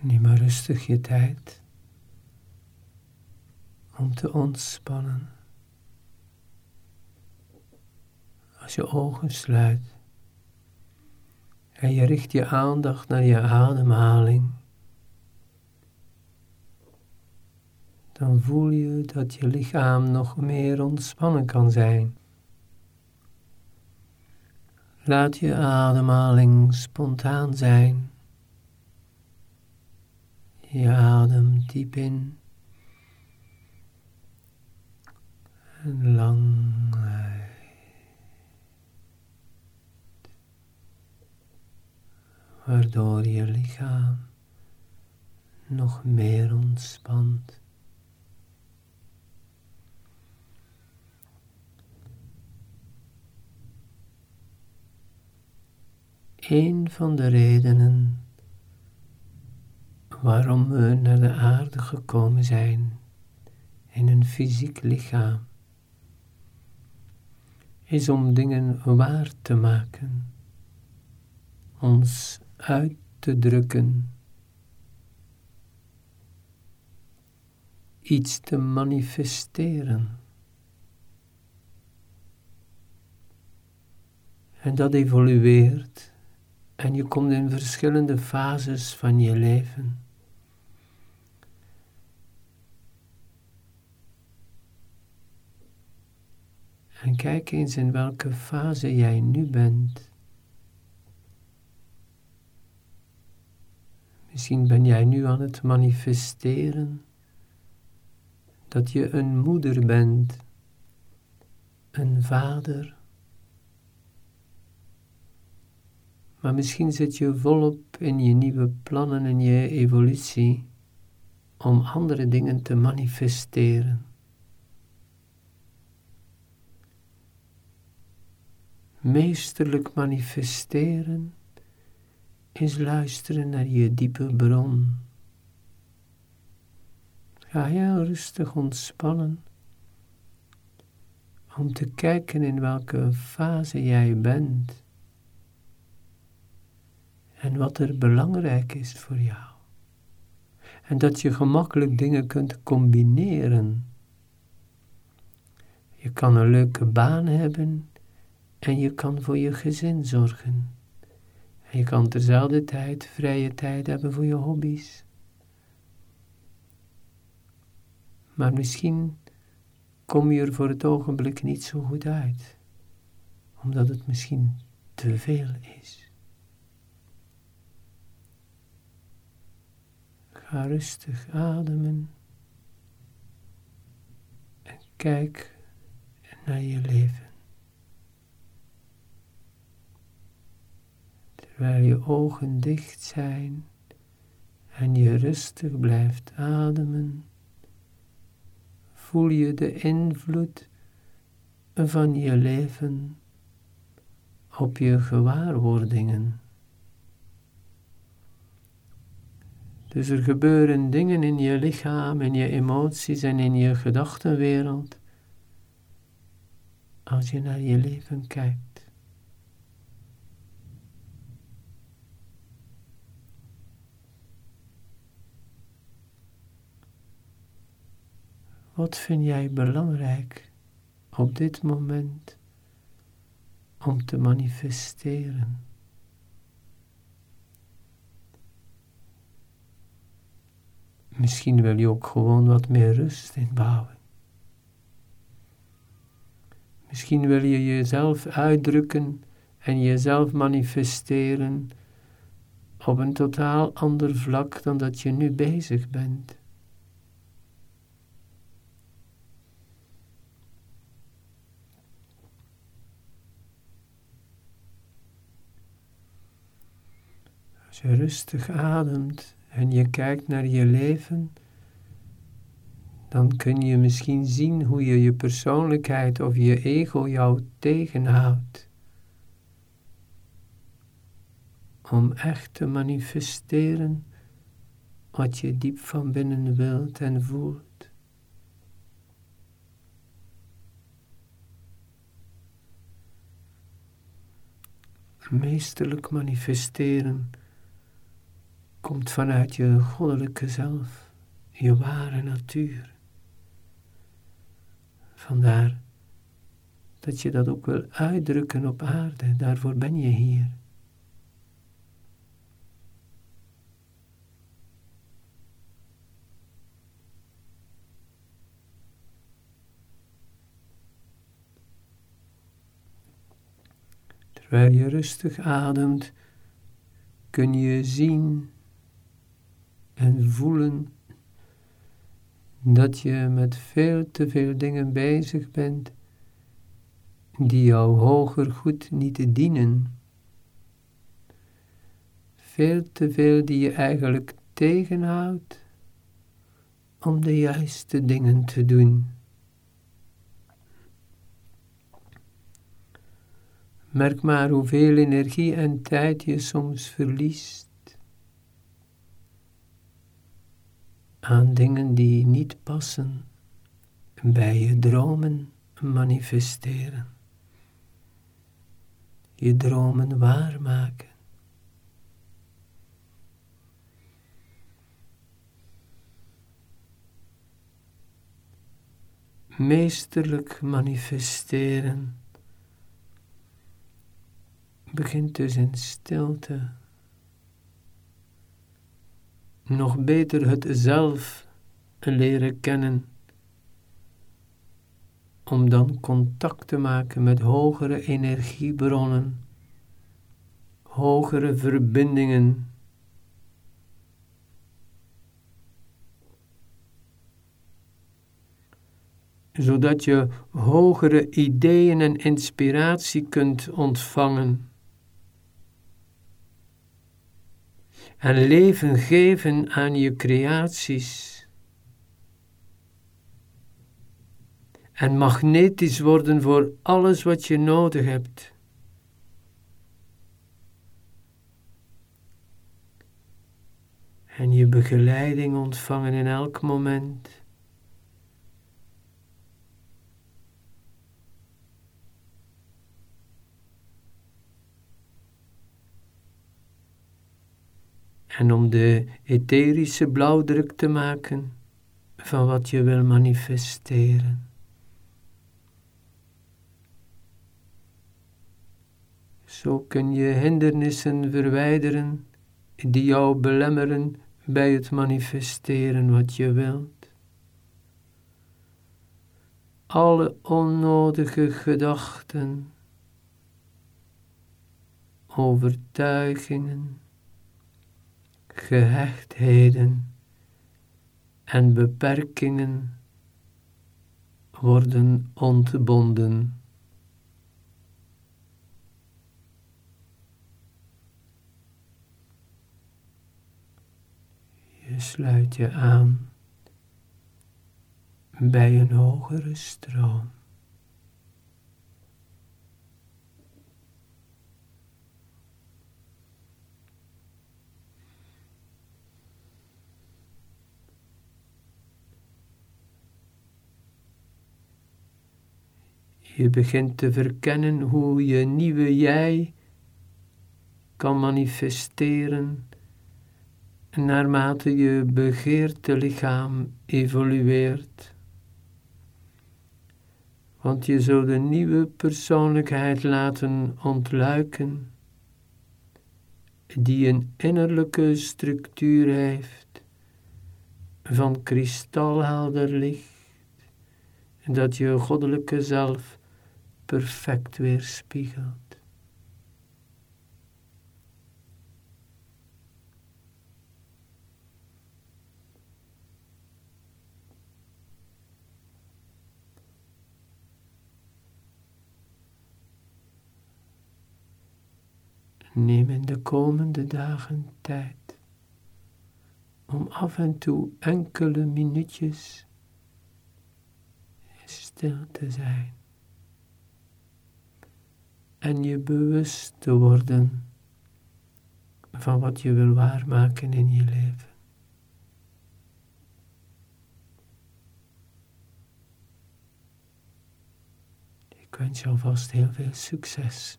Neem maar rustig je tijd om te ontspannen. Als je ogen sluit en je richt je aandacht naar je ademhaling, dan voel je dat je lichaam nog meer ontspannen kan zijn. Laat je ademhaling spontaan zijn. Je adem diep in en lang uit. Waardoor je lichaam nog meer ontspant. Een van de redenen waarom we naar de aarde gekomen zijn in een fysiek lichaam is om dingen waar te maken, ons uit te drukken, iets te manifesteren. En dat evolueert en je komt in verschillende fases van je leven. En kijk eens in welke fase jij nu bent. Misschien ben jij nu aan het manifesteren dat je een moeder bent, een vader. Maar misschien zit je volop in je nieuwe plannen en je evolutie om andere dingen te manifesteren. Meesterlijk manifesteren is luisteren naar je diepe bron. Ga heel rustig ontspannen om te kijken in welke fase jij bent en wat er belangrijk is voor jou. En dat je gemakkelijk dingen kunt combineren. Je kan een leuke baan hebben en je kan voor je gezin zorgen. En je kan terzelfde tijd vrije tijd hebben voor je hobby's. Maar misschien kom je er voor het ogenblik niet zo goed uit, omdat het misschien te veel is. Ga rustig ademen en kijk naar je leven. Terwijl je ogen dicht zijn en je rustig blijft ademen, voel je de invloed van je leven op je gewaarwordingen. Dus er gebeuren dingen in je lichaam, in je emoties en in je gedachtenwereld als je naar je leven kijkt. Wat vind jij belangrijk op dit moment om te manifesteren? Misschien wil je ook gewoon wat meer rust inbouwen. Misschien wil je jezelf uitdrukken en jezelf manifesteren op een totaal ander vlak dan dat je nu bezig bent. Als je rustig ademt en je kijkt naar je leven, dan kun je misschien zien hoe je je persoonlijkheid of je ego jou tegenhoudt. Om echt te manifesteren wat je diep van binnen wilt en voelt. Meesterlijk manifesteren komt vanuit je goddelijke zelf, je ware natuur. Vandaar dat je dat ook wil uitdrukken op aarde, daarvoor ben je hier. Terwijl je rustig ademt, kun je zien en voelen dat je met veel te veel dingen bezig bent die jou hoger goed niet dienen. Veel te veel die je eigenlijk tegenhoudt om de juiste dingen te doen. Merk maar hoeveel energie en tijd je soms verliest aan dingen die niet passen bij je dromen manifesteren. Je dromen waarmaken. Meesterlijk manifesteren begint dus in stilte. Nog beter het zelf leren kennen, om dan contact te maken met hogere energiebronnen, hogere verbindingen. Zodat je hogere ideeën en inspiratie kunt ontvangen. En leven geven aan je creaties. En magnetisch worden voor alles wat je nodig hebt. En je begeleiding ontvangen in elk moment. En om de etherische blauwdruk te maken van wat je wil manifesteren. Zo kun je hindernissen verwijderen die jou belemmeren bij het manifesteren wat je wilt. Alle onnodige gedachten, overtuigingen, gehechtheden en beperkingen worden ontbonden. Je sluit je aan bij een hogere stroom. Je begint te verkennen hoe je nieuwe jij kan manifesteren naarmate je begeerte lichaam evolueert. Want je zult de nieuwe persoonlijkheid laten ontluiken, die een innerlijke structuur heeft van kristalhelder licht, dat je goddelijke zelf perfect weerspiegelt. Neem in de komende dagen tijd om af en toe enkele minuutjes stil te zijn en je bewust te worden van wat je wil waarmaken in je leven. Ik wens je alvast heel veel succes.